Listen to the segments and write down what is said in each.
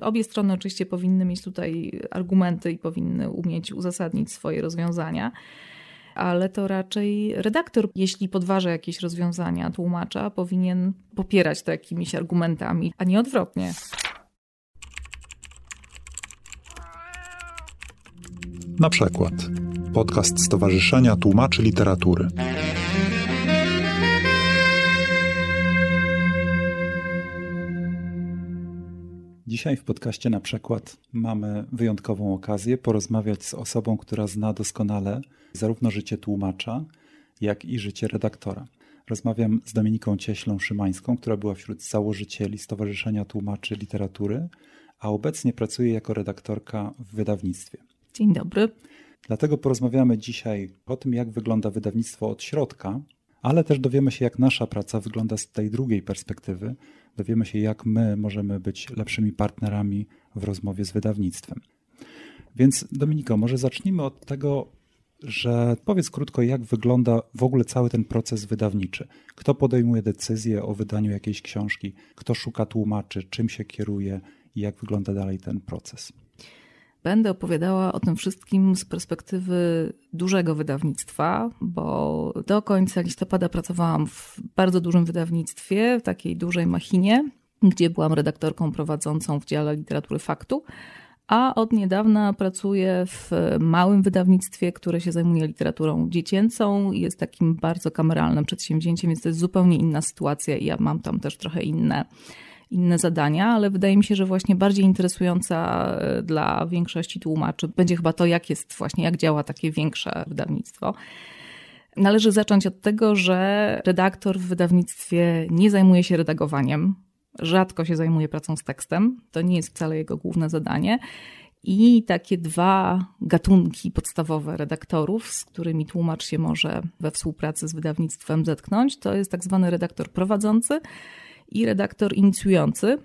Obie strony oczywiście powinny mieć tutaj argumenty i powinny umieć uzasadnić swoje rozwiązania ale to raczej redaktor, jeśli podważa jakieś rozwiązania tłumacza, powinien popierać to jakimiś argumentami, a nie odwrotnie. Na przykład podcast Stowarzyszenia Tłumaczy Literatury. Dzisiaj w podcaście na przykład mamy wyjątkową okazję porozmawiać z osobą, która zna doskonale zarówno życie tłumacza, jak i życie redaktora. Rozmawiam z Dominiką Cieślą-Szymańską, która była wśród założycieli Stowarzyszenia Tłumaczy Literatury, a obecnie pracuje jako redaktorka w wydawnictwie. Dzień dobry. Dlatego porozmawiamy dzisiaj o tym, jak wygląda wydawnictwo od środka, ale też dowiemy się, jak nasza praca wygląda z tej drugiej perspektywy. Dowiemy się, jak my możemy być lepszymi partnerami w rozmowie z wydawnictwem. Więc Dominiko, może zacznijmy od tego, że powiedz krótko, jak wygląda w ogóle cały ten proces wydawniczy. Kto podejmuje decyzję o wydaniu jakiejś książki, kto szuka tłumaczy, czym się kieruje i jak wygląda dalej ten proces. Będę opowiadała o tym wszystkim z perspektywy dużego wydawnictwa, bo do końca listopada pracowałam w bardzo dużym wydawnictwie, w takiej dużej machinie, gdzie byłam redaktorką prowadzącą w dziale literatury faktu a od niedawna pracuję w małym wydawnictwie, które się zajmuje literaturą dziecięcą jest takim bardzo kameralnym przedsięwzięciem, więc to jest zupełnie inna sytuacja i ja mam tam też trochę inne, inne zadania, ale wydaje mi się, że właśnie bardziej interesująca e, dla większości tłumaczy będzie chyba to, jak jest właśnie, jak działa takie większe wydawnictwo. Należy zacząć od tego, że redaktor w wydawnictwie nie zajmuje się redagowaniem, rzadko się zajmuje pracą z tekstem. To nie jest wcale jego główne zadanie. I takie dwa gatunki podstawowe redaktorów, z którymi tłumacz się może we współpracy z wydawnictwem zetknąć, to jest tak zwany redaktor prowadzący i redaktor inicjujący.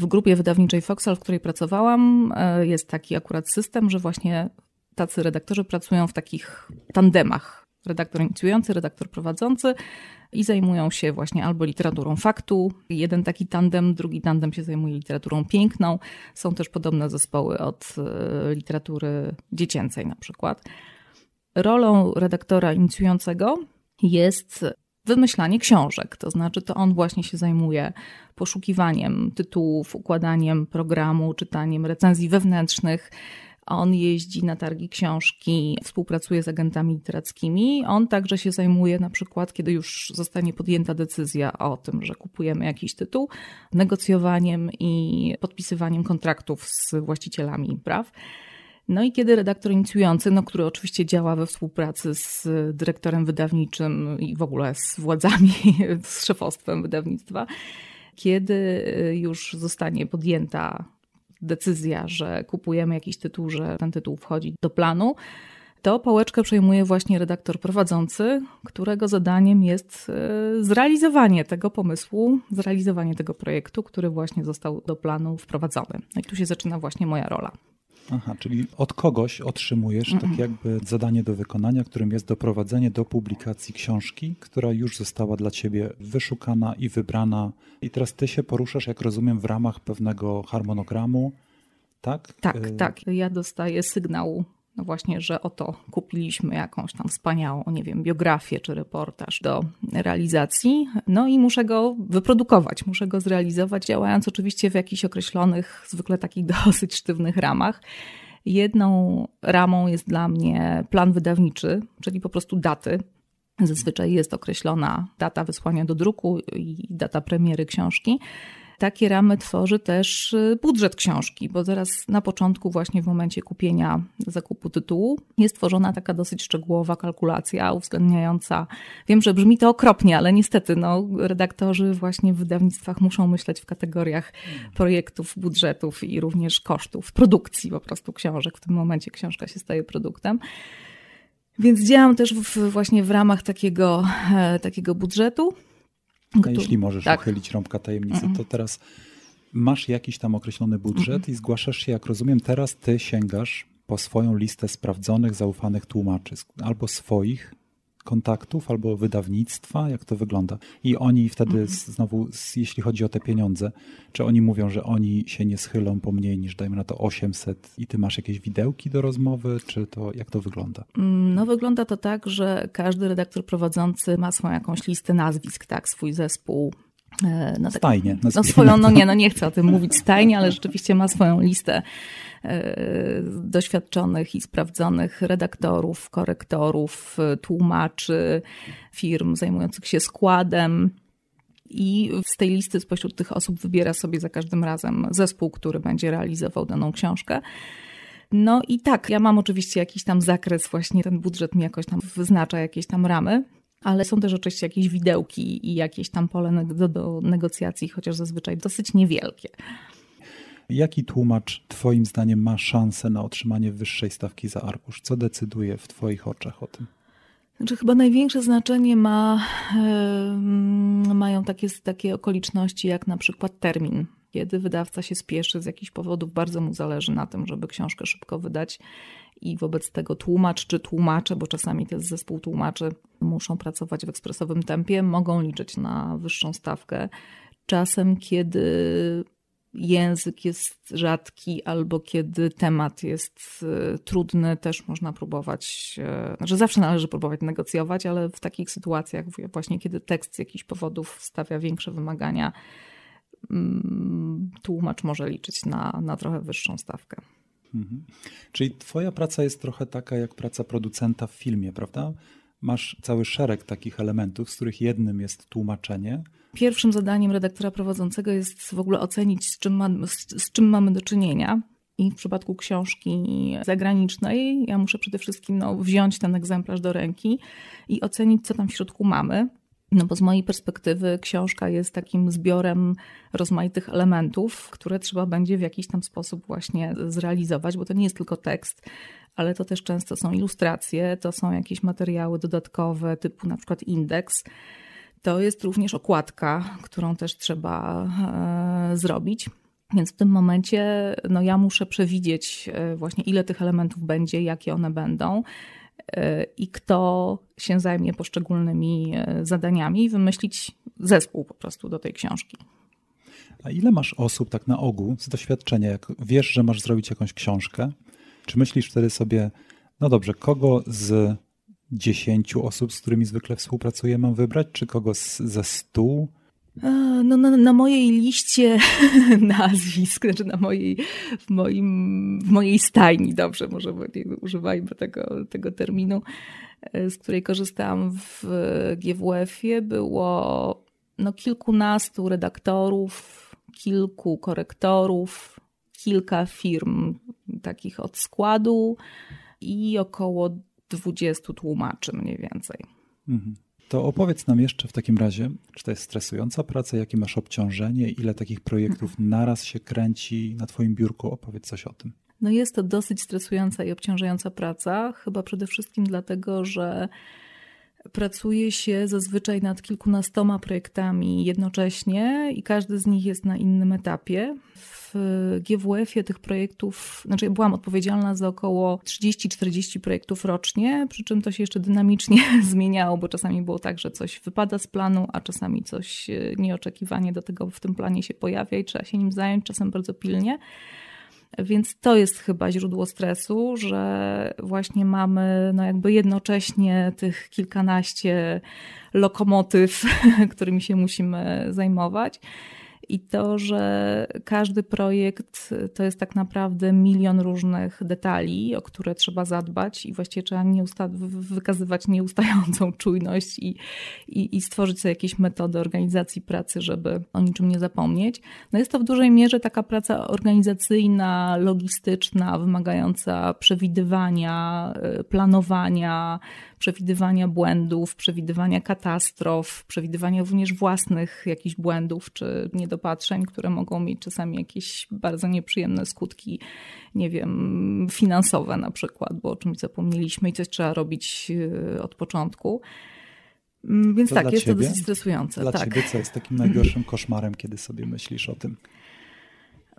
W grupie wydawniczej Foxal, w której pracowałam, e, jest taki akurat system, że właśnie tacy redaktorzy pracują w takich tandemach. Redaktor inicjujący, redaktor prowadzący i zajmują się właśnie albo literaturą faktu. Jeden taki tandem, drugi tandem się zajmuje literaturą piękną. Są też podobne zespoły od e, literatury dziecięcej na przykład. Rolą redaktora inicjującego jest wymyślanie książek, to znaczy to on właśnie się zajmuje poszukiwaniem tytułów, układaniem programu, czytaniem recenzji wewnętrznych, on jeździ na targi książki, współpracuje z agentami literackimi. On także się zajmuje na przykład, kiedy już zostanie podjęta decyzja o tym, że kupujemy jakiś tytuł, negocjowaniem i podpisywaniem kontraktów z właścicielami praw. No i kiedy redaktor inicjujący, no, który oczywiście działa we współpracy z dyrektorem wydawniczym i w ogóle z władzami, z szefostwem wydawnictwa, kiedy już zostanie podjęta decyzja, że kupujemy jakiś tytuł, że ten tytuł wchodzi do planu, to pałeczkę przejmuje właśnie redaktor prowadzący, którego zadaniem jest e, zrealizowanie tego pomysłu, zrealizowanie tego projektu, który właśnie został do planu wprowadzony. No i tu się zaczyna właśnie moja rola. Aha, czyli od kogoś otrzymujesz tak jakby zadanie do wykonania, którym jest doprowadzenie do publikacji książki, która już została dla ciebie wyszukana i wybrana. I teraz ty się poruszasz, jak rozumiem, w ramach pewnego harmonogramu, tak? Tak, y tak. Ja dostaję sygnał no właśnie, że oto kupiliśmy jakąś tam wspaniałą, nie wiem, biografię czy reportaż do realizacji, no i muszę go wyprodukować, muszę go zrealizować, działając oczywiście w jakichś określonych, zwykle takich dosyć sztywnych ramach. Jedną ramą jest dla mnie plan wydawniczy, czyli po prostu daty. Zazwyczaj jest określona data wysłania do druku i data premiery książki takie ramy tworzy też y, budżet książki, bo zaraz na początku, właśnie w momencie kupienia, zakupu tytułu, jest tworzona taka dosyć szczegółowa kalkulacja uwzględniająca. Wiem, że brzmi to okropnie, ale niestety no, redaktorzy właśnie w wydawnictwach muszą myśleć w kategoriach projektów, budżetów i również kosztów produkcji po prostu książek. W tym momencie książka się staje produktem. Więc działam też w, właśnie w ramach takiego, e, takiego budżetu. A jeśli możesz tak. uchylić rąbka tajemnicy, to teraz masz jakiś tam określony budżet i zgłaszasz się, jak rozumiem, teraz ty sięgasz po swoją listę sprawdzonych, zaufanych tłumaczy, albo swoich, kontaktów albo wydawnictwa? Jak to wygląda? I oni wtedy mhm. znowu, jeśli chodzi o te pieniądze, czy oni mówią, że oni się nie schylą po mniej niż dajmy na to 800 i ty masz jakieś widełki do rozmowy, czy to jak to wygląda? Mm, no wygląda to tak, że każdy redaktor prowadzący ma swoją jakąś listę nazwisk, tak, swój zespół no, tak, stajnie. No swoją, no nie, no nie chcę o tym mówić stajnie, ale rzeczywiście ma swoją listę E, doświadczonych i sprawdzonych redaktorów, korektorów, tłumaczy, firm zajmujących się składem. I z tej listy spośród tych osób wybiera sobie za każdym razem zespół, który będzie realizował daną książkę. No i tak, ja mam oczywiście jakiś tam zakres, właśnie ten budżet mi jakoś tam wyznacza jakieś tam ramy, ale są też oczywiście jakieś widełki i jakieś tam pole do, do negocjacji, chociaż zazwyczaj dosyć niewielkie. Jaki tłumacz Twoim zdaniem ma szansę na otrzymanie wyższej stawki za arkusz? Co decyduje w Twoich oczach o tym? Znaczy, chyba największe znaczenie ma, yy, mają takie, takie okoliczności, jak na przykład termin. Kiedy wydawca się spieszy z jakichś powodów, bardzo mu zależy na tym, żeby książkę szybko wydać i wobec tego tłumacz czy tłumacze, bo czasami to jest zespół tłumaczy, muszą pracować w ekspresowym tempie, mogą liczyć na wyższą stawkę. Czasem, kiedy język jest rzadki albo kiedy temat jest e, trudny, też można próbować, e, znaczy zawsze należy próbować negocjować, ale w takich sytuacjach właśnie kiedy tekst z jakichś powodów stawia większe wymagania, mm, tłumacz może liczyć na, na trochę wyższą stawkę. Mhm. Czyli twoja praca jest trochę taka jak praca producenta w filmie, prawda? Masz cały szereg takich elementów, z których jednym jest tłumaczenie, Pierwszym zadaniem redaktora prowadzącego jest w ogóle ocenić, z czym, ma, z, z czym mamy do czynienia. I w przypadku książki zagranicznej, ja muszę przede wszystkim no, wziąć ten egzemplarz do ręki i ocenić, co tam w środku mamy. No bo z mojej perspektywy książka jest takim zbiorem rozmaitych elementów, które trzeba będzie w jakiś tam sposób właśnie zrealizować, bo to nie jest tylko tekst, ale to też często są ilustracje, to są jakieś materiały dodatkowe, typu na przykład indeks to jest również okładka, którą też trzeba e, zrobić. Więc w tym momencie no ja muszę przewidzieć e, właśnie ile tych elementów będzie, jakie one będą i kto się zajmie poszczególnymi zadaniami i wymyślić zespół po prostu do tej książki. A ile masz osób tak na ogół z doświadczenia, jak wiesz, że masz zrobić jakąś książkę? Czy myślisz wtedy sobie, no dobrze, kogo z dziesięciu osób, z którymi zwykle współpracuję, mam wybrać, czy kogo z, ze stu? No, na, na, mojej liście nazwisk, znaczy na mojej, w, moim, w mojej stajni, dobrze, może używajmy tego, tego terminu, e, z której korzystałam w GWF-ie, było no, kilkunastu redaktorów, kilku korektorów, kilka firm takich od składu i około 20 tłumaczy mniej więcej. Mhm. To opowiedz nam jeszcze w takim razie, czy to jest stresująca praca, jakie masz obciążenie, ile takich projektów mhm. naraz się kręci na Twoim biurku? Opowiedz coś o tym. No jest to dosyć stresująca i obciążająca praca, chyba przede wszystkim dlatego, że Pracuje się zazwyczaj nad kilkunastoma projektami jednocześnie i każdy z nich jest na innym etapie. W GWF-ie tych projektów, znaczy ja byłam odpowiedzialna za około 30-40 projektów rocznie, przy czym to się jeszcze dynamicznie zmieniało, bo czasami było tak, że coś wypada z planu, a czasami coś e, nieoczekiwanie do tego w tym planie się pojawia i trzeba się nim zająć, czasem bardzo pilnie. Więc to jest chyba źródło stresu, że właśnie mamy no jakby jednocześnie tych kilkanaście lokomotyw, którymi się musimy zajmować i to, że każdy projekt to jest tak naprawdę milion różnych detali, o które trzeba zadbać i właściwie trzeba nieusta- wykazywać nieustającą czujność i, i, i stworzyć sobie jakieś metody organizacji pracy, żeby o niczym nie zapomnieć. No jest to w dużej mierze taka praca organizacyjna, logistyczna, wymagająca przewidywania, y, planowania, przewidywania błędów, przewidywania katastrof, przewidywania również własnych jakichś błędów czy niedopatrzeń, które mogą mieć czasami jakieś bardzo nieprzyjemne skutki, nie wiem, finansowe na przykład, bo o czymś zapomnieliśmy i coś trzeba robić y, od początku. Mm, więc to tak, jest ciebie? to dosyć stresujące. Dla tak. ciebie co jest takim najgorszym koszmarem, kiedy sobie myślisz o tym?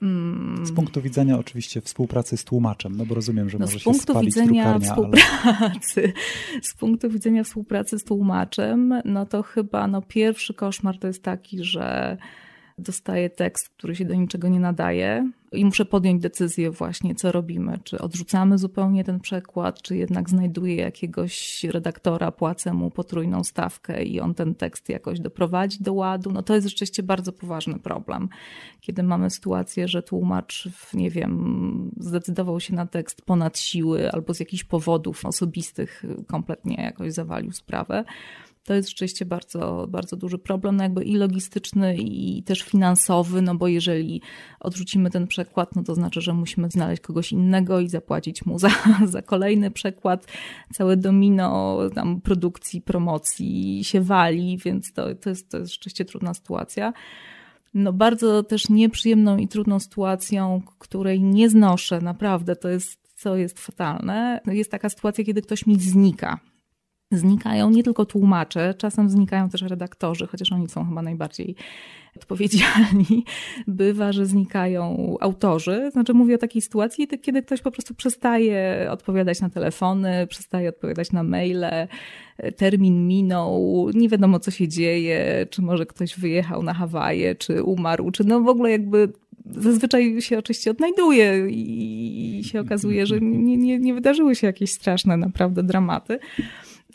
Mm. Z punktu widzenia oczywiście współpracy z tłumaczem, no bo rozumiem, że no, może z punktu się widzenia współpracy, ale... z punktu widzenia współpracy z tłumaczem, no to chyba no, pierwszy koszmar to jest taki, że dostaję tekst, który się do niczego nie nadaje i muszę podjąć decyzję właśnie, co robimy. Czy odrzucamy zupełnie ten przekład, czy jednak znajduję jakiegoś redaktora, płacę mu potrójną stawkę i on ten tekst jakoś doprowadzi do ładu. No to jest rzeczywiście bardzo poważny problem. Kiedy mamy sytuację, że tłumacz, nie wiem, zdecydował się na tekst ponad siły albo z jakichś powodów osobistych kompletnie jakoś zawalił sprawę, to jest rzeczywiście bardzo, bardzo duży problem, no jakby i logistyczny, i też finansowy, no bo jeżeli odrzucimy ten przekład, no to znaczy, że musimy znaleźć kogoś innego i zapłacić mu za, za kolejny przekład. Całe domino tam produkcji, promocji się wali, więc to, to, jest, to jest rzeczywiście trudna sytuacja. No bardzo też nieprzyjemną i trudną sytuacją, której nie znoszę, naprawdę, to jest co jest fatalne, jest taka sytuacja, kiedy ktoś mi znika znikają nie tylko tłumacze, czasem znikają też redaktorzy, chociaż oni są chyba najbardziej odpowiedzialni. Bywa, że znikają autorzy. Znaczy mówię o takiej sytuacji, kiedy ktoś po prostu przestaje odpowiadać na telefony, przestaje odpowiadać na maile, termin minął, nie wiadomo co się dzieje, czy może ktoś wyjechał na Hawaje, czy umarł, czy no w ogóle jakby zazwyczaj się oczywiście odnajduje i się okazuje, że nie, nie, nie wydarzyły się jakieś straszne naprawdę dramaty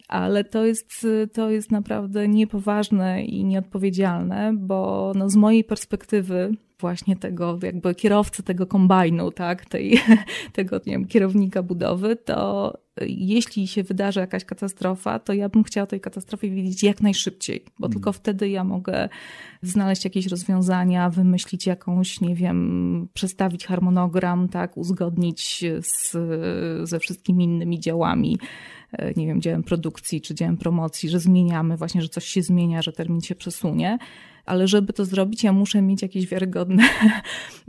ale to jest, to jest naprawdę niepoważne i nieodpowiedzialne, bo no z mojej perspektywy właśnie tego jakby kierowcy tego kombajnu, tak, tej, tego nie wiem, kierownika budowy, to jeśli się wydarzy jakaś katastrofa, to ja bym chciała tej katastrofie wiedzieć jak najszybciej, bo mm. tylko wtedy ja mogę znaleźć jakieś rozwiązania, wymyślić jakąś, nie wiem, przestawić harmonogram, tak, uzgodnić z, ze wszystkimi innymi działami, e, nie wiem, działem produkcji czy działem promocji, że zmieniamy właśnie, że coś się zmienia, że termin się przesunie ale żeby to zrobić, ja muszę mieć jakieś wiarygodne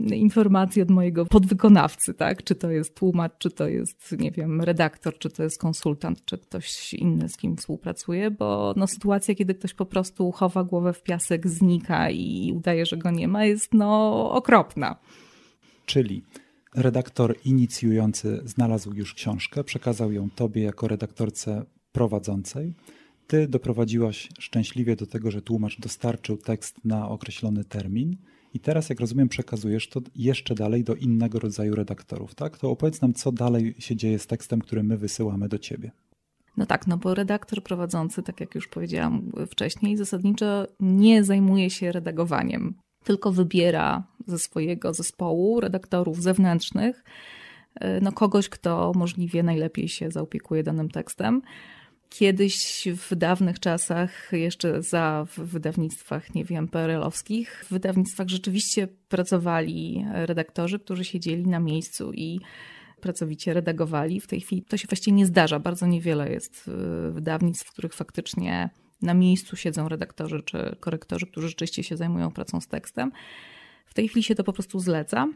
informacje od mojego podwykonawcy, tak? Czy to jest tłumacz, czy to jest, nie wiem, redaktor, czy to jest konsultant, czy ktoś inny, z kim współpracuję, bo no, sytuacja, kiedy ktoś po prostu chowa głowę w piasek, znika i udaje, że go nie ma, jest no okropna. Czyli redaktor inicjujący znalazł już książkę, przekazał ją tobie jako redaktorce prowadzącej ty doprowadziłaś szczęśliwie do tego, że tłumacz dostarczył tekst na określony termin i teraz, jak rozumiem, przekazujesz to jeszcze dalej do innego rodzaju redaktorów, tak? To opowiedz nam, co dalej się dzieje z tekstem, który my wysyłamy do ciebie. No tak, no bo redaktor prowadzący, tak jak już powiedziałam wcześniej, zasadniczo nie zajmuje się redagowaniem, tylko wybiera ze swojego zespołu redaktorów zewnętrznych, no kogoś, kto możliwie najlepiej się zaopiekuje danym tekstem. Kiedyś w dawnych czasach, jeszcze za w wydawnictwach, nie wiem, PRL-owskich, w wydawnictwach rzeczywiście pracowali redaktorzy, którzy siedzieli na miejscu i pracowicie redagowali. W tej chwili to się właściwie nie zdarza. Bardzo niewiele jest y, wydawnictw, w których faktycznie na miejscu siedzą redaktorzy czy korektorzy, którzy rzeczywiście się zajmują pracą z tekstem. W tej chwili się to po prostu zleca.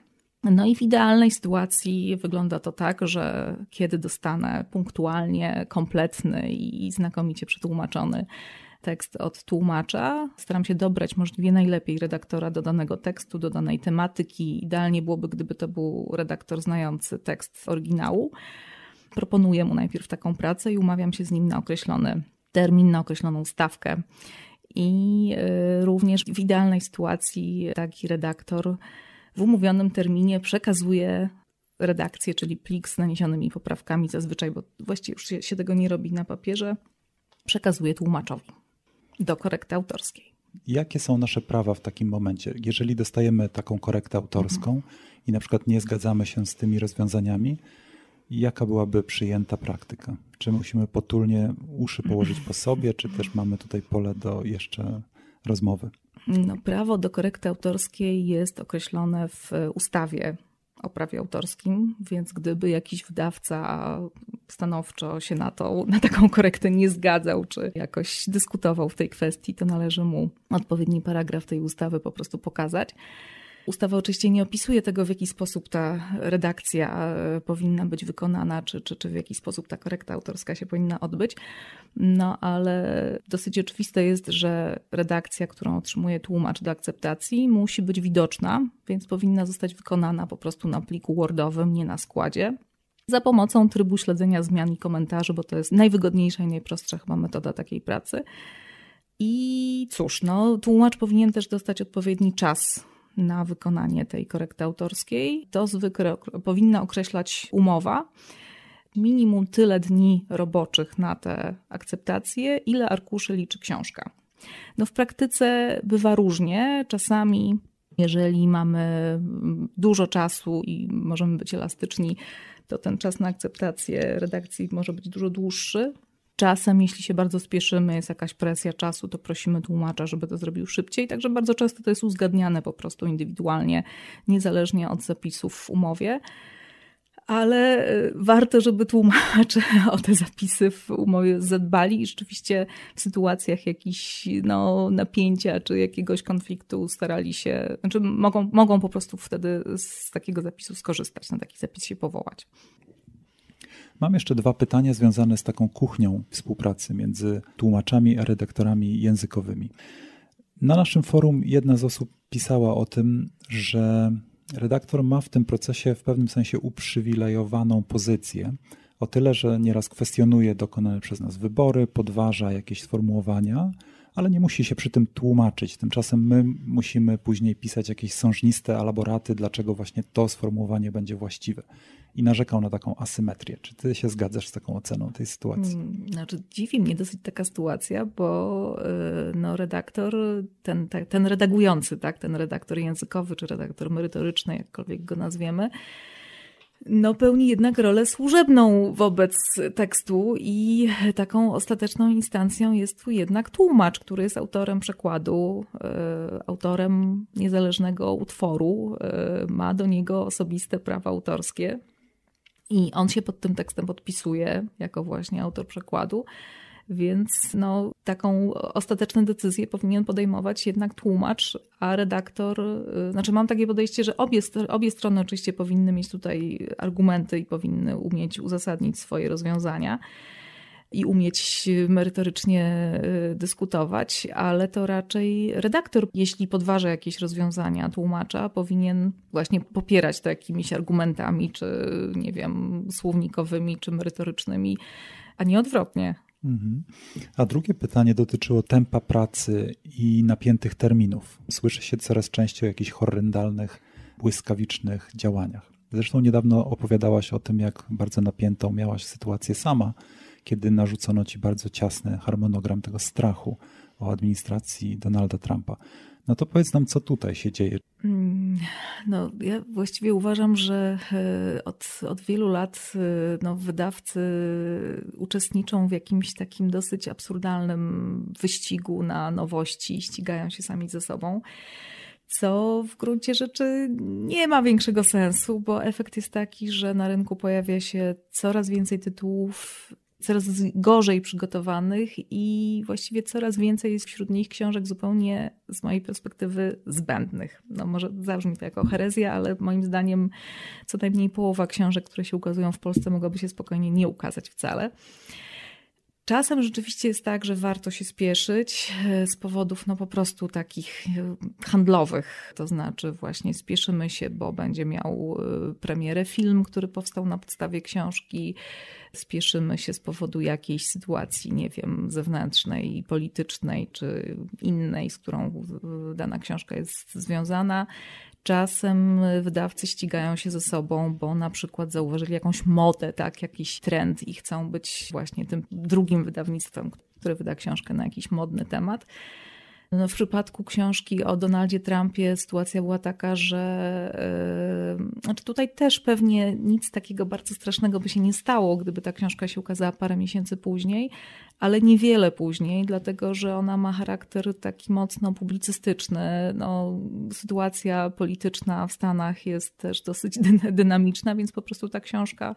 No i w idealnej sytuacji wygląda to tak, że kiedy dostanę punktualnie, kompletny i znakomicie przetłumaczony tekst od tłumacza, staram się dobrać możliwie najlepiej redaktora do danego tekstu, do danej tematyki. Idealnie byłoby, gdyby to był redaktor znający tekst oryginału. Proponuję mu najpierw taką pracę i umawiam się z nim na określony termin, na określoną stawkę. I y, również w idealnej sytuacji taki redaktor w umówionym terminie przekazuje redakcję, czyli plik z naniesionymi poprawkami zazwyczaj, bo właściwie już się, się tego nie robi na papierze, przekazuje tłumaczowi do korekty autorskiej. Jakie są nasze prawa w takim momencie? Jeżeli dostajemy taką korektę autorską mhm. i na przykład nie zgadzamy się z tymi rozwiązaniami, jaka byłaby przyjęta praktyka? Czy musimy potulnie uszy położyć po sobie, czy też mamy tutaj pole do jeszcze rozmowy? No, prawo do korekty autorskiej jest określone w ustawie o prawie autorskim, więc gdyby jakiś wydawca stanowczo się na, to, na taką korektę nie zgadzał, czy jakoś dyskutował w tej kwestii, to należy mu odpowiedni paragraf tej ustawy po prostu pokazać. Ustawa oczywiście nie opisuje tego, w jaki sposób ta redakcja e, powinna być wykonana, czy, czy, czy w jaki sposób ta korekta autorska się powinna odbyć. No ale dosyć oczywiste jest, że redakcja, którą otrzymuje tłumacz do akceptacji, musi być widoczna, więc powinna zostać wykonana po prostu na pliku Wordowym, nie na składzie. Za pomocą trybu śledzenia zmian i komentarzy, bo to jest najwygodniejsza i najprostsza chyba metoda takiej pracy. I cóż, no, tłumacz powinien też dostać odpowiedni czas na wykonanie tej korekty autorskiej. To zwykle powinna określać umowa. Minimum tyle dni roboczych na tę akceptację, ile arkuszy liczy książka. No w praktyce bywa różnie. Czasami, jeżeli mamy dużo czasu i możemy być elastyczni, to ten czas na akceptację redakcji może być dużo dłuższy. Czasem, jeśli się bardzo spieszymy, jest jakaś presja czasu, to prosimy tłumacza, żeby to zrobił szybciej. Także bardzo często to jest uzgadniane po prostu indywidualnie, niezależnie od zapisów w umowie. Ale y, warto, żeby tłumacze o te zapisy w umowie zadbali i rzeczywiście w sytuacjach jakichś no, napięcia czy jakiegoś konfliktu starali się, znaczy mogą, mogą po prostu wtedy z takiego zapisu skorzystać, na taki zapis się powołać. Mam jeszcze dwa pytania związane z taką kuchnią współpracy między tłumaczami a redaktorami językowymi. Na naszym forum jedna z osób pisała o tym, że redaktor ma w tym procesie w pewnym sensie uprzywilejowaną pozycję. O tyle, że nieraz kwestionuje dokonane przez nas wybory, podważa jakieś sformułowania, ale nie musi się przy tym tłumaczyć. Tymczasem my musimy później pisać jakieś sążniste elaboraty, dlaczego właśnie to sformułowanie będzie właściwe i narzekał na taką asymetrię. Czy ty się zgadzasz z taką oceną tej sytuacji? Hmm, znaczy, dziwi mnie dosyć taka sytuacja, bo y, no, redaktor, ten, ten redagujący, tak, ten redaktor językowy czy redaktor merytoryczny, jakkolwiek go nazwiemy, no, pełni jednak rolę służebną wobec tekstu i taką ostateczną instancją jest tu jednak tłumacz, który jest autorem przekładu, y, autorem niezależnego utworu, y, ma do niego osobiste prawa autorskie. I on się pod tym tekstem podpisuje jako właśnie autor przekładu. Więc no, taką ostateczną decyzję powinien podejmować jednak tłumacz, a redaktor. Y, znaczy, mam takie podejście, że obie, obie strony oczywiście powinny mieć tutaj argumenty i powinny umieć uzasadnić swoje rozwiązania i umieć merytorycznie y, dyskutować, ale to raczej redaktor, jeśli podważa jakieś rozwiązania tłumacza, powinien właśnie popierać to jakimiś argumentami, czy nie wiem, słownikowymi, czy merytorycznymi, a nie odwrotnie. Mhm. A drugie pytanie dotyczyło tempa pracy i napiętych terminów. Słyszy się coraz częściej o jakichś horrendalnych, błyskawicznych działaniach. Zresztą niedawno opowiadałaś o tym, jak bardzo napiętą miałaś sytuację sama kiedy narzucono ci bardzo ciasny harmonogram tego strachu o administracji Donalda Trumpa. No to powiedz nam, co tutaj się dzieje. Mm, no, ja właściwie uważam, że e, od, od wielu lat e, no, wydawcy uczestniczą w jakimś takim dosyć absurdalnym wyścigu na nowości, ścigają się sami ze sobą co w gruncie rzeczy nie ma większego sensu, bo efekt jest taki, że na rynku pojawia się coraz więcej tytułów coraz gorzej przygotowanych i właściwie coraz więcej jest wśród nich książek zupełnie z mojej perspektywy zbędnych. No może zabrzmi to jako herezja, ale moim zdaniem co najmniej połowa książek, które się ukazują w Polsce mogłaby się spokojnie nie ukazać wcale. Czasem rzeczywiście jest tak, że warto się spieszyć e, z powodów no po prostu takich e, handlowych. To znaczy właśnie spieszymy się, bo będzie miał e, premierę film, który powstał na podstawie książki. Spieszymy się z powodu jakiejś sytuacji, nie wiem, zewnętrznej, politycznej czy innej, z którą dana książka jest związana. Czasem wydawcy ścigają się ze sobą, bo na przykład zauważyli jakąś modę, tak, jakiś trend i chcą być właśnie tym drugim wydawnictwem, które wyda książkę na jakiś modny temat. No w przypadku książki o Donaldzie Trumpie sytuacja była taka, że yy, znaczy tutaj też pewnie nic takiego bardzo strasznego by się nie stało, gdyby ta książka się ukazała parę miesięcy później, ale niewiele później, dlatego że ona ma charakter taki mocno publicystyczny. No, sytuacja polityczna w Stanach jest też dosyć dynamiczna, więc po prostu ta książka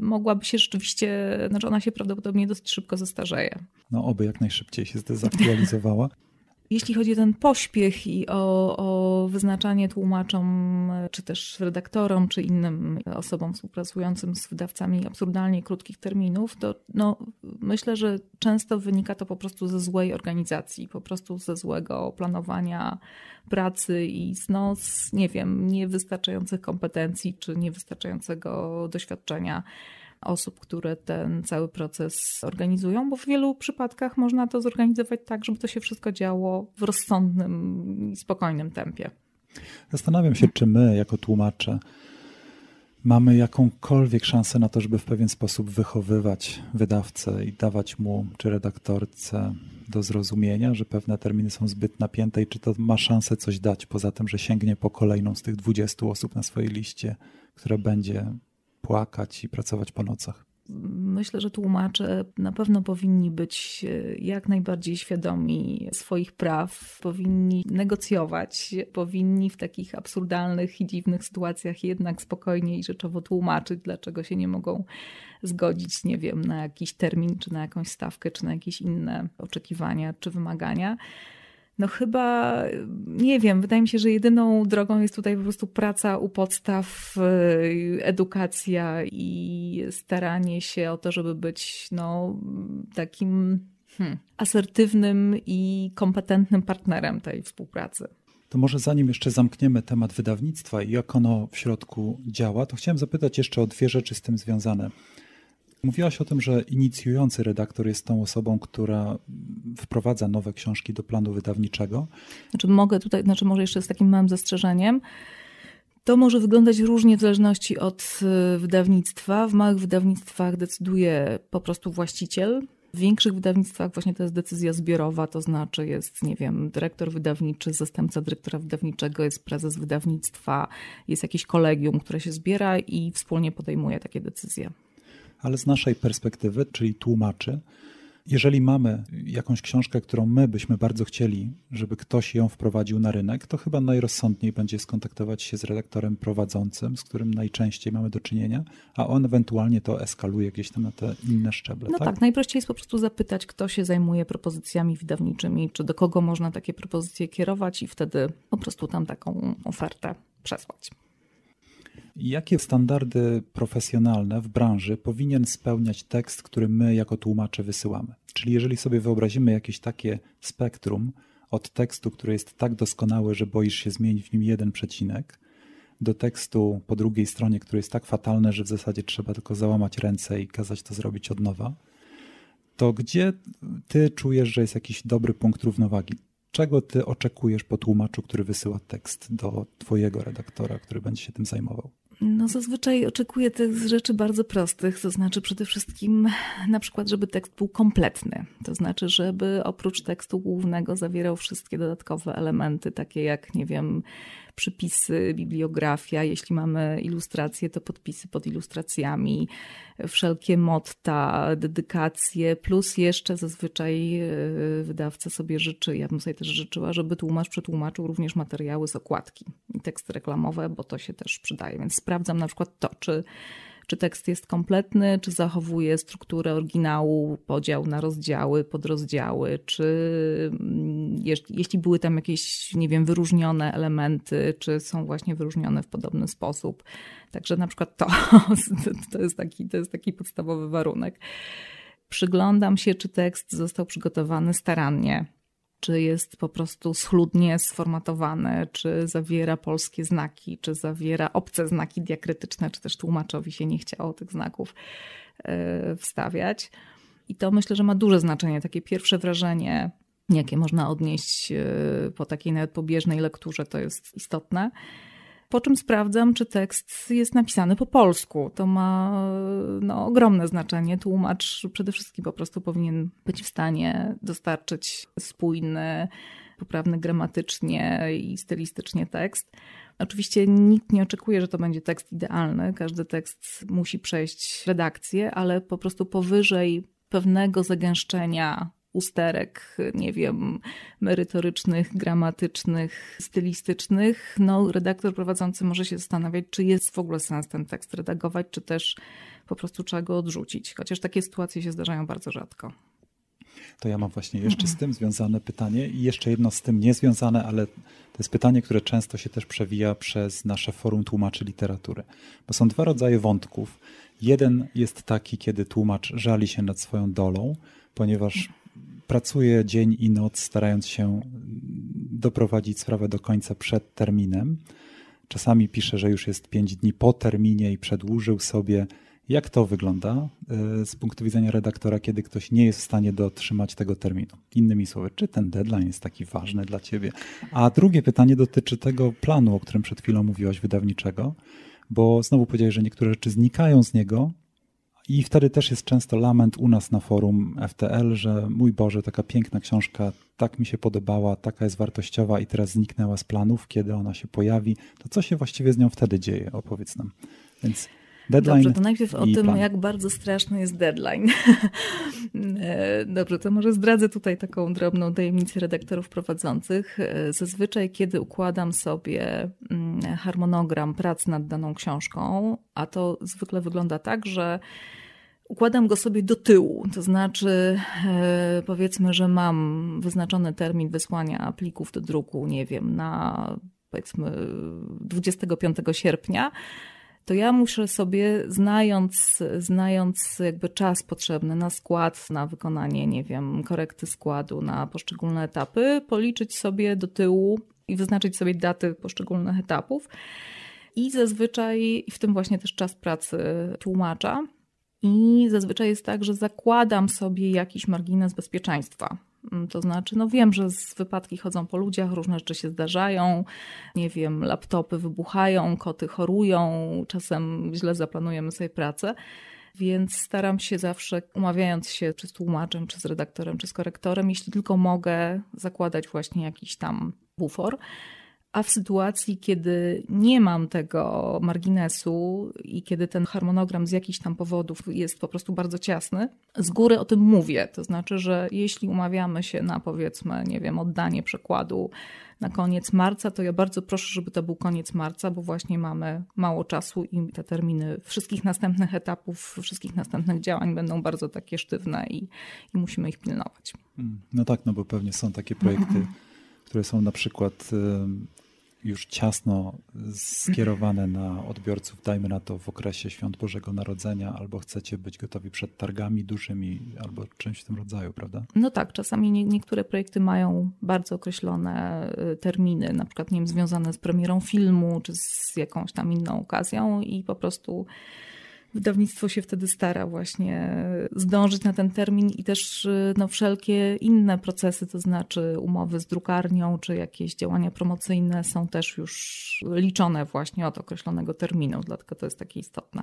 mogłaby się rzeczywiście, znaczy ona się prawdopodobnie dosyć szybko zestarzeje. No oby jak najszybciej się zdezaktualizowała. Jeśli chodzi o ten pośpiech i o, o wyznaczanie tłumaczom, czy też redaktorom, czy innym osobom współpracującym z wydawcami absurdalnie krótkich terminów, to no, myślę, że często wynika to po prostu ze złej organizacji, po prostu ze złego planowania pracy i no, z, nie wiem, niewystarczających kompetencji, czy niewystarczającego doświadczenia osób, które ten cały proces organizują, bo w wielu przypadkach można to zorganizować tak, żeby to się wszystko działo w rozsądnym i spokojnym tempie. Zastanawiam się, czy my, jako tłumacze, mamy jakąkolwiek szansę na to, żeby w pewien sposób wychowywać wydawcę i dawać mu czy redaktorce do zrozumienia, że pewne terminy są zbyt napięte i czy to ma szansę coś dać, poza tym, że sięgnie po kolejną z tych 20 osób na swojej liście, która będzie płakać i pracować po nocach. Myślę, że tłumacze na pewno powinni być e, jak najbardziej świadomi swoich praw, powinni negocjować, powinni w takich absurdalnych i dziwnych sytuacjach jednak spokojnie i rzeczowo tłumaczyć, dlaczego się nie mogą zgodzić, nie wiem, na jakiś termin, czy na jakąś stawkę, czy na jakieś inne oczekiwania, czy wymagania. No chyba, nie wiem, wydaje mi się, że jedyną drogą jest tutaj po prostu praca u podstaw, y, edukacja i staranie się o to, żeby być no, takim hmm, asertywnym i kompetentnym partnerem tej współpracy. To może zanim jeszcze zamkniemy temat wydawnictwa i jak ono w środku działa, to chciałem zapytać jeszcze o dwie rzeczy z tym związane. Mówiłaś o tym, że inicjujący redaktor jest tą osobą, która wprowadza nowe książki do planu wydawniczego. Znaczy mogę tutaj, znaczy może jeszcze z takim małym zastrzeżeniem. To może wyglądać różnie w zależności od y, wydawnictwa. W małych wydawnictwach decyduje po prostu właściciel. W większych wydawnictwach właśnie to jest decyzja zbiorowa, to znaczy jest, nie wiem, dyrektor wydawniczy, zastępca dyrektora wydawniczego, jest prezes wydawnictwa, jest jakieś kolegium, które się zbiera i wspólnie podejmuje takie decyzje ale z naszej perspektywy, czyli tłumaczy, jeżeli mamy jakąś książkę, którą my byśmy bardzo chcieli, żeby ktoś ją wprowadził na rynek, to chyba najrozsądniej będzie skontaktować się z redaktorem prowadzącym, z którym najczęściej mamy do czynienia, a on ewentualnie to eskaluje gdzieś tam na te inne szczeble. No tak, tak najprościej jest po prostu zapytać, kto się zajmuje propozycjami wydawniczymi, czy do kogo można takie propozycje kierować i wtedy po prostu tam taką ofertę przesłać. Jakie standardy profesjonalne w branży powinien spełniać tekst, który my jako tłumacze wysyłamy? Czyli jeżeli sobie wyobrazimy jakieś takie spektrum od tekstu, który jest tak doskonały, że boisz się zmienić w nim jeden przecinek, do tekstu po drugiej stronie, który jest tak fatalny, że w zasadzie trzeba tylko załamać ręce i kazać to zrobić od nowa, to gdzie ty czujesz, że jest jakiś dobry punkt równowagi? Czego ty oczekujesz po tłumaczu, który wysyła tekst do twojego redaktora, który będzie się tym zajmował? No zazwyczaj oczekuję tych rzeczy bardzo prostych, to znaczy przede wszystkim na przykład, żeby tekst był kompletny. To znaczy, żeby oprócz tekstu głównego zawierał wszystkie dodatkowe elementy, takie jak, nie wiem, przypisy, bibliografia, jeśli mamy ilustracje, to podpisy pod ilustracjami, wszelkie motta, dedykacje, plus jeszcze zazwyczaj e, wydawca sobie życzy, ja bym sobie też życzyła, żeby tłumacz przetłumaczył również materiały z okładki i teksty reklamowe, bo to się też przydaje. Więc sprawdzam na przykład to, czy czy tekst jest kompletny, czy zachowuje strukturę oryginału, podział na rozdziały, podrozdziały, czy mm, jeśli były tam jakieś, nie wiem, wyróżnione elementy, czy są właśnie wyróżnione w podobny sposób. Także na przykład to, to, jest, taki, to jest taki podstawowy warunek. Przyglądam się, czy tekst został przygotowany starannie czy jest po prostu schludnie sformatowany, czy zawiera polskie znaki, czy zawiera obce znaki diakrytyczne, czy też tłumaczowi się nie chciało tych znaków e, wstawiać. I to myślę, że ma duże znaczenie. Takie pierwsze wrażenie, jakie można odnieść e, po takiej nawet pobieżnej lekturze, to jest istotne po czym sprawdzam, czy tekst jest napisany po polsku. To ma no, ogromne znaczenie. Tłumacz przede wszystkim po prostu powinien być w stanie dostarczyć spójny, poprawny gramatycznie i stylistycznie tekst. Oczywiście nikt nie oczekuje, że to będzie tekst idealny. Każdy tekst musi przejść redakcję, ale po prostu powyżej pewnego zagęszczenia usterek, nie wiem, merytorycznych, gramatycznych, stylistycznych, no redaktor prowadzący może się zastanawiać, czy jest w ogóle sens ten tekst redagować, czy też po prostu trzeba go odrzucić. Chociaż takie sytuacje się zdarzają bardzo rzadko. To ja mam właśnie jeszcze z tym związane pytanie i jeszcze jedno z tym niezwiązane, ale to jest pytanie, które często się też przewija przez nasze forum tłumaczy literatury. Bo są dwa rodzaje wątków. Jeden jest taki, kiedy tłumacz żali się nad swoją dolą, ponieważ pracuje dzień i noc, starając się doprowadzić sprawę do końca przed terminem. Czasami pisze, że już jest pięć dni po terminie i przedłużył sobie jak to wygląda e, z punktu widzenia redaktora, kiedy ktoś nie jest w stanie dotrzymać tego terminu? Innymi słowy, czy ten deadline jest taki ważny dla ciebie? A drugie pytanie dotyczy tego planu, o którym przed chwilą mówiłaś, wydawniczego, bo znowu powiedziałeś, że niektóre rzeczy znikają z niego, i wtedy też jest często lament u nas na forum FTL, że mój Boże, taka piękna książka, tak mi się podobała, taka jest wartościowa i teraz zniknęła z planów, kiedy ona się pojawi. To co się właściwie z nią wtedy dzieje? Opowiedz nam. Więc Deadline Dobrze, to najpierw o tym, plan. jak bardzo straszny jest deadline. E, dobrze, to może zdradzę tutaj taką drobną tajemnicę redaktorów prowadzących. E, zazwyczaj, kiedy układam sobie mm, harmonogram prac nad daną książką, a to zwykle wygląda tak, że układam go sobie do tyłu. To znaczy, e, powiedzmy, że mam wyznaczony termin wysłania plików do druku, nie wiem, na powiedzmy 25 sierpnia to ja muszę sobie, znając, znając jakby czas potrzebny na skład, na wykonanie, nie wiem, korekty składu, na poszczególne etapy, policzyć sobie do tyłu i wyznaczyć sobie daty poszczególnych etapów. I zazwyczaj, w tym właśnie też czas pracy tłumacza, i zazwyczaj jest tak, że zakładam sobie jakiś margines bezpieczeństwa. Mm, to znaczy, no wiem, że z wypadki chodzą po ludziach, różne rzeczy się zdarzają, nie wiem, laptopy wybuchają, koty chorują, czasem źle zaplanujemy sobie pracę. Więc staram się zawsze, umawiając się czy z tłumaczem, czy z redaktorem, czy z korektorem, jeśli tylko mogę, zakładać właśnie jakiś tam bufor. A w sytuacji, kiedy nie mam tego marginesu i kiedy ten harmonogram z jakichś tam powodów jest po prostu bardzo ciasny, z góry o tym mówię. To znaczy, że jeśli umawiamy się na powiedzmy, nie wiem, oddanie przekładu na koniec marca, to ja bardzo proszę, żeby to był koniec marca, bo właśnie mamy mało czasu i te terminy wszystkich następnych etapów, wszystkich następnych działań będą bardzo takie sztywne i, i musimy ich pilnować. Mm, no tak, no bo pewnie są takie projekty, które są na przykład już ciasno skierowane na odbiorców, dajmy na to w okresie świąt Bożego Narodzenia, albo chcecie być gotowi przed targami dużymi, albo czymś w tym rodzaju, prawda? No tak, czasami nie, niektóre projekty mają bardzo określone y, terminy, na przykład nie wiem, związane z premierą filmu, czy z jakąś tam inną okazją i po prostu wydawnictwo się wtedy stara właśnie zdążyć na ten termin i też no, wszelkie inne procesy, to znaczy umowy z drukarnią czy jakieś działania promocyjne są też już liczone właśnie od określonego terminu, dlatego to jest takie istotne.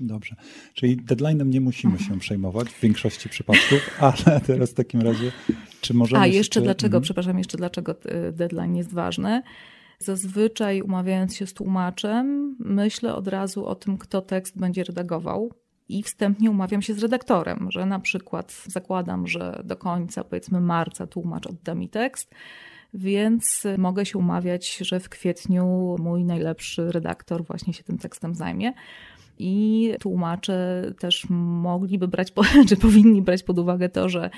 Dobrze. Czyli deadline'em nie musimy się przejmować w większości przypadków, ale teraz w takim razie, czy możemy. A jeszcze się... dlaczego, mhm. przepraszam, jeszcze dlaczego y, deadline jest ważny? Zazwyczaj umawiając się z tłumaczem, myślę od razu o tym, kto tekst będzie redagował. I wstępnie umawiam się z redaktorem, że na przykład zakładam, że do końca powiedzmy marca tłumacz odda mi tekst, więc mogę się umawiać, że w kwietniu mój najlepszy redaktor właśnie się tym tekstem zajmie. I tłumacze też mogliby brać, czy powinni brać pod uwagę to, że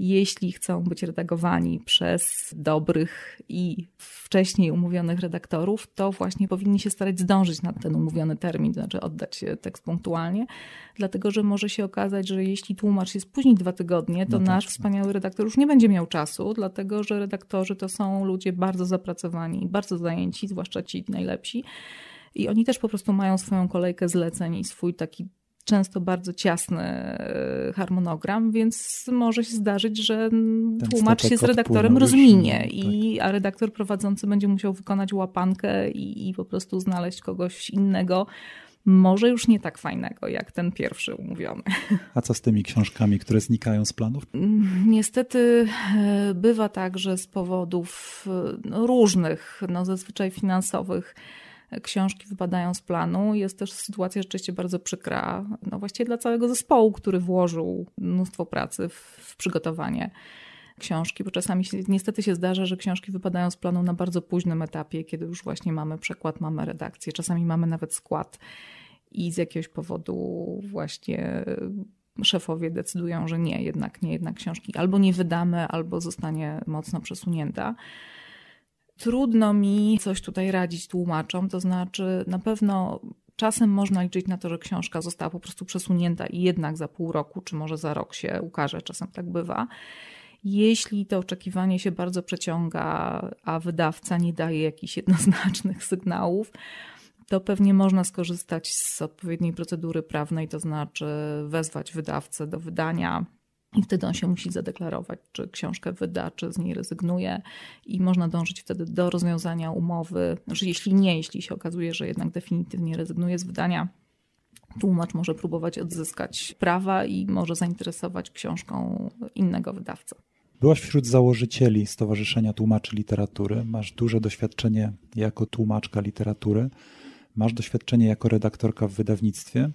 jeśli chcą być redagowani przez dobrych i wcześniej umówionych redaktorów, to właśnie powinni się starać zdążyć na ten umówiony termin, to znaczy oddać tekst punktualnie, dlatego że może się okazać, że jeśli tłumacz jest później dwa tygodnie, to no tak, nasz wspaniały redaktor już nie będzie miał czasu, dlatego że redaktorzy to są ludzie bardzo zapracowani, bardzo zajęci, zwłaszcza ci najlepsi. I oni też po prostu mają swoją kolejkę zleceń i swój taki często bardzo ciasny e, harmonogram, więc może się zdarzyć, że Ten tłumacz się z redaktorem rozminie, tak. i, a redaktor prowadzący będzie musiał wykonać łapankę i, i po prostu znaleźć kogoś innego, może już nie tak fajnego jak ten pierwszy umówiony. A co z tymi książkami, które znikają z planów? Niestety e, bywa tak, że z powodów e, no, różnych, no zazwyczaj finansowych, książki wypadają z planu. Jest też sytuacja rzeczywiście bardzo przykra, no właściwie dla całego zespołu, który włożył mnóstwo pracy w, w przygotowanie książki, bo czasami się, niestety się zdarza, że książki wypadają z planu na bardzo późnym etapie, kiedy już właśnie mamy przekład, mamy redakcję, czasami mamy nawet skład i z jakiegoś powodu właśnie szefowie decydują, że nie, jednak nie, jednak książki albo nie wydamy, albo zostanie mocno przesunięta. Trudno mi coś tutaj radzić tłumaczom, to znaczy na pewno czasem można liczyć na to, że książka została po prostu przesunięta i jednak za pół roku, czy może za rok się ukaże, czasem tak bywa. Jeśli to oczekiwanie się bardzo przeciąga, a wydawca nie daje jakichś jednoznacznych sygnałów, to pewnie można skorzystać z odpowiedniej procedury prawnej, to znaczy wezwać wydawcę do wydania i wtedy on się musi zadeklarować, czy książkę wyda, czy z niej rezygnuje, i można dążyć wtedy do rozwiązania umowy. Znaczy, jeśli nie, jeśli się okazuje, że jednak definitywnie rezygnuje z wydania, tłumacz może próbować odzyskać prawa i może zainteresować książką innego wydawcę. Byłaś wśród założycieli Stowarzyszenia Tłumaczy Literatury. Masz duże doświadczenie jako tłumaczka literatury, masz doświadczenie jako redaktorka w wydawnictwie.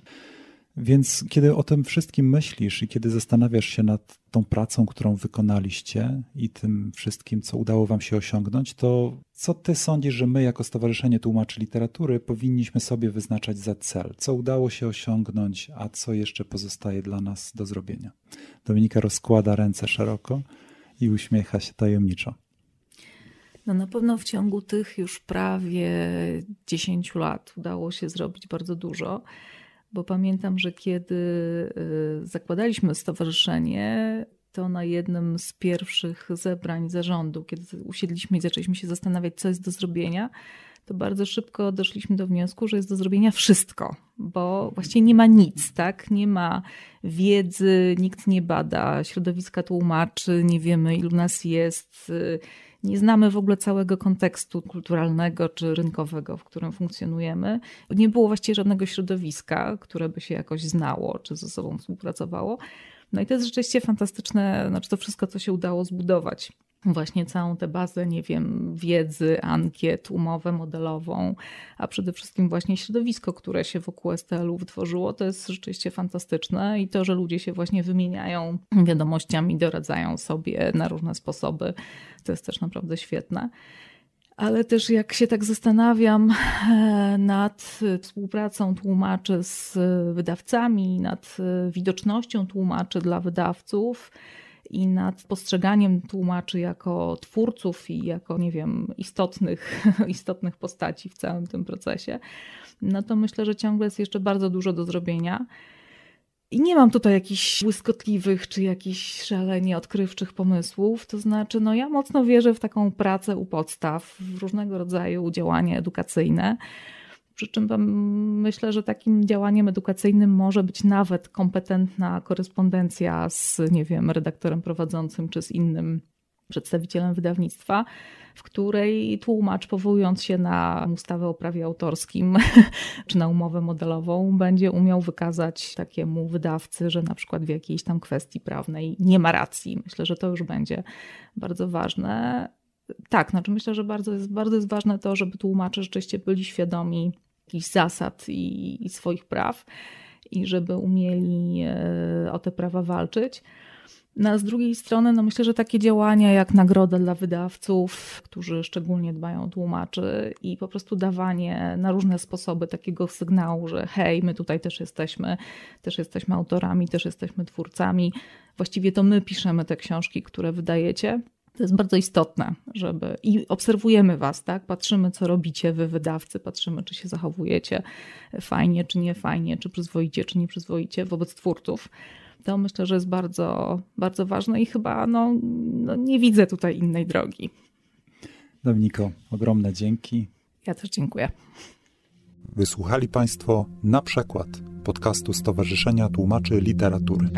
Więc kiedy o tym wszystkim myślisz i kiedy zastanawiasz się nad tą pracą, którą wykonaliście i tym wszystkim, co udało Wam się osiągnąć, to co Ty sądzisz, że my, jako Stowarzyszenie Tłumaczy Literatury, powinniśmy sobie wyznaczać za cel? Co udało się osiągnąć, a co jeszcze pozostaje dla nas do zrobienia? Dominika rozkłada ręce szeroko i uśmiecha się tajemniczo. No na pewno w ciągu tych już prawie 10 lat udało się zrobić bardzo dużo bo pamiętam, że kiedy y, zakładaliśmy stowarzyszenie, to na jednym z pierwszych zebrań zarządu, kiedy usiedliśmy i zaczęliśmy się zastanawiać, co jest do zrobienia, to bardzo szybko doszliśmy do wniosku, że jest do zrobienia wszystko, bo właściwie nie ma nic, tak? Nie ma wiedzy, nikt nie bada środowiska tłumaczy, nie wiemy, ilu nas jest y, nie znamy w ogóle całego kontekstu kulturalnego czy rynkowego, w którym funkcjonujemy. Nie było właściwie żadnego środowiska, które by się jakoś znało czy ze sobą współpracowało. No i to jest rzeczywiście fantastyczne, znaczy to wszystko, co się udało zbudować właśnie całą tę bazę, nie wiem, wiedzy, ankiet, umowę modelową, a przede wszystkim właśnie środowisko, które się wokół STL-u wytworzyło, to jest rzeczywiście fantastyczne i to, że ludzie się właśnie wymieniają wiadomościami, doradzają sobie na różne sposoby, to jest też naprawdę świetne. Ale też jak się tak zastanawiam e, nad współpracą tłumaczy z wydawcami, nad widocznością tłumaczy dla wydawców, i nad postrzeganiem tłumaczy jako twórców i jako, nie wiem, istotnych, istotnych postaci w całym tym procesie, no to myślę, że ciągle jest jeszcze bardzo dużo do zrobienia. I nie mam tutaj jakichś błyskotliwych czy jakichś szalenie odkrywczych pomysłów. To znaczy, no ja mocno wierzę w taką pracę u podstaw, w różnego rodzaju działania edukacyjne. Przy czym myślę, że takim działaniem edukacyjnym może być nawet kompetentna korespondencja z, nie wiem, redaktorem prowadzącym czy z innym przedstawicielem wydawnictwa, w której tłumacz, powołując się na ustawę o prawie autorskim czy na umowę modelową, będzie umiał wykazać takiemu wydawcy, że na przykład w jakiejś tam kwestii prawnej nie ma racji. Myślę, że to już będzie bardzo ważne. Tak, znaczy myślę, że bardzo jest, bardzo jest ważne to, żeby tłumacze rzeczywiście byli świadomi jakichś zasad i, i swoich praw i żeby umieli e, o te prawa walczyć. No, a z drugiej strony, no myślę, że takie działania jak nagroda dla wydawców, którzy szczególnie dbają o tłumaczy i po prostu dawanie na różne sposoby takiego sygnału, że hej, my tutaj też jesteśmy, też jesteśmy autorami, też jesteśmy twórcami. Właściwie to my piszemy te książki, które wydajecie. To jest bardzo istotne, żeby i obserwujemy was, tak? Patrzymy, co robicie wy, wydawcy, patrzymy, czy się zachowujecie fajnie, czy nie fajnie, czy przyzwoicie, czy nie przyzwoicie wobec twórców. To myślę, że jest bardzo, bardzo ważne i chyba no, no nie widzę tutaj innej drogi. Dominiko, ogromne dzięki. Ja też dziękuję. Wysłuchali Państwo na przykład podcastu Stowarzyszenia Tłumaczy Literatury.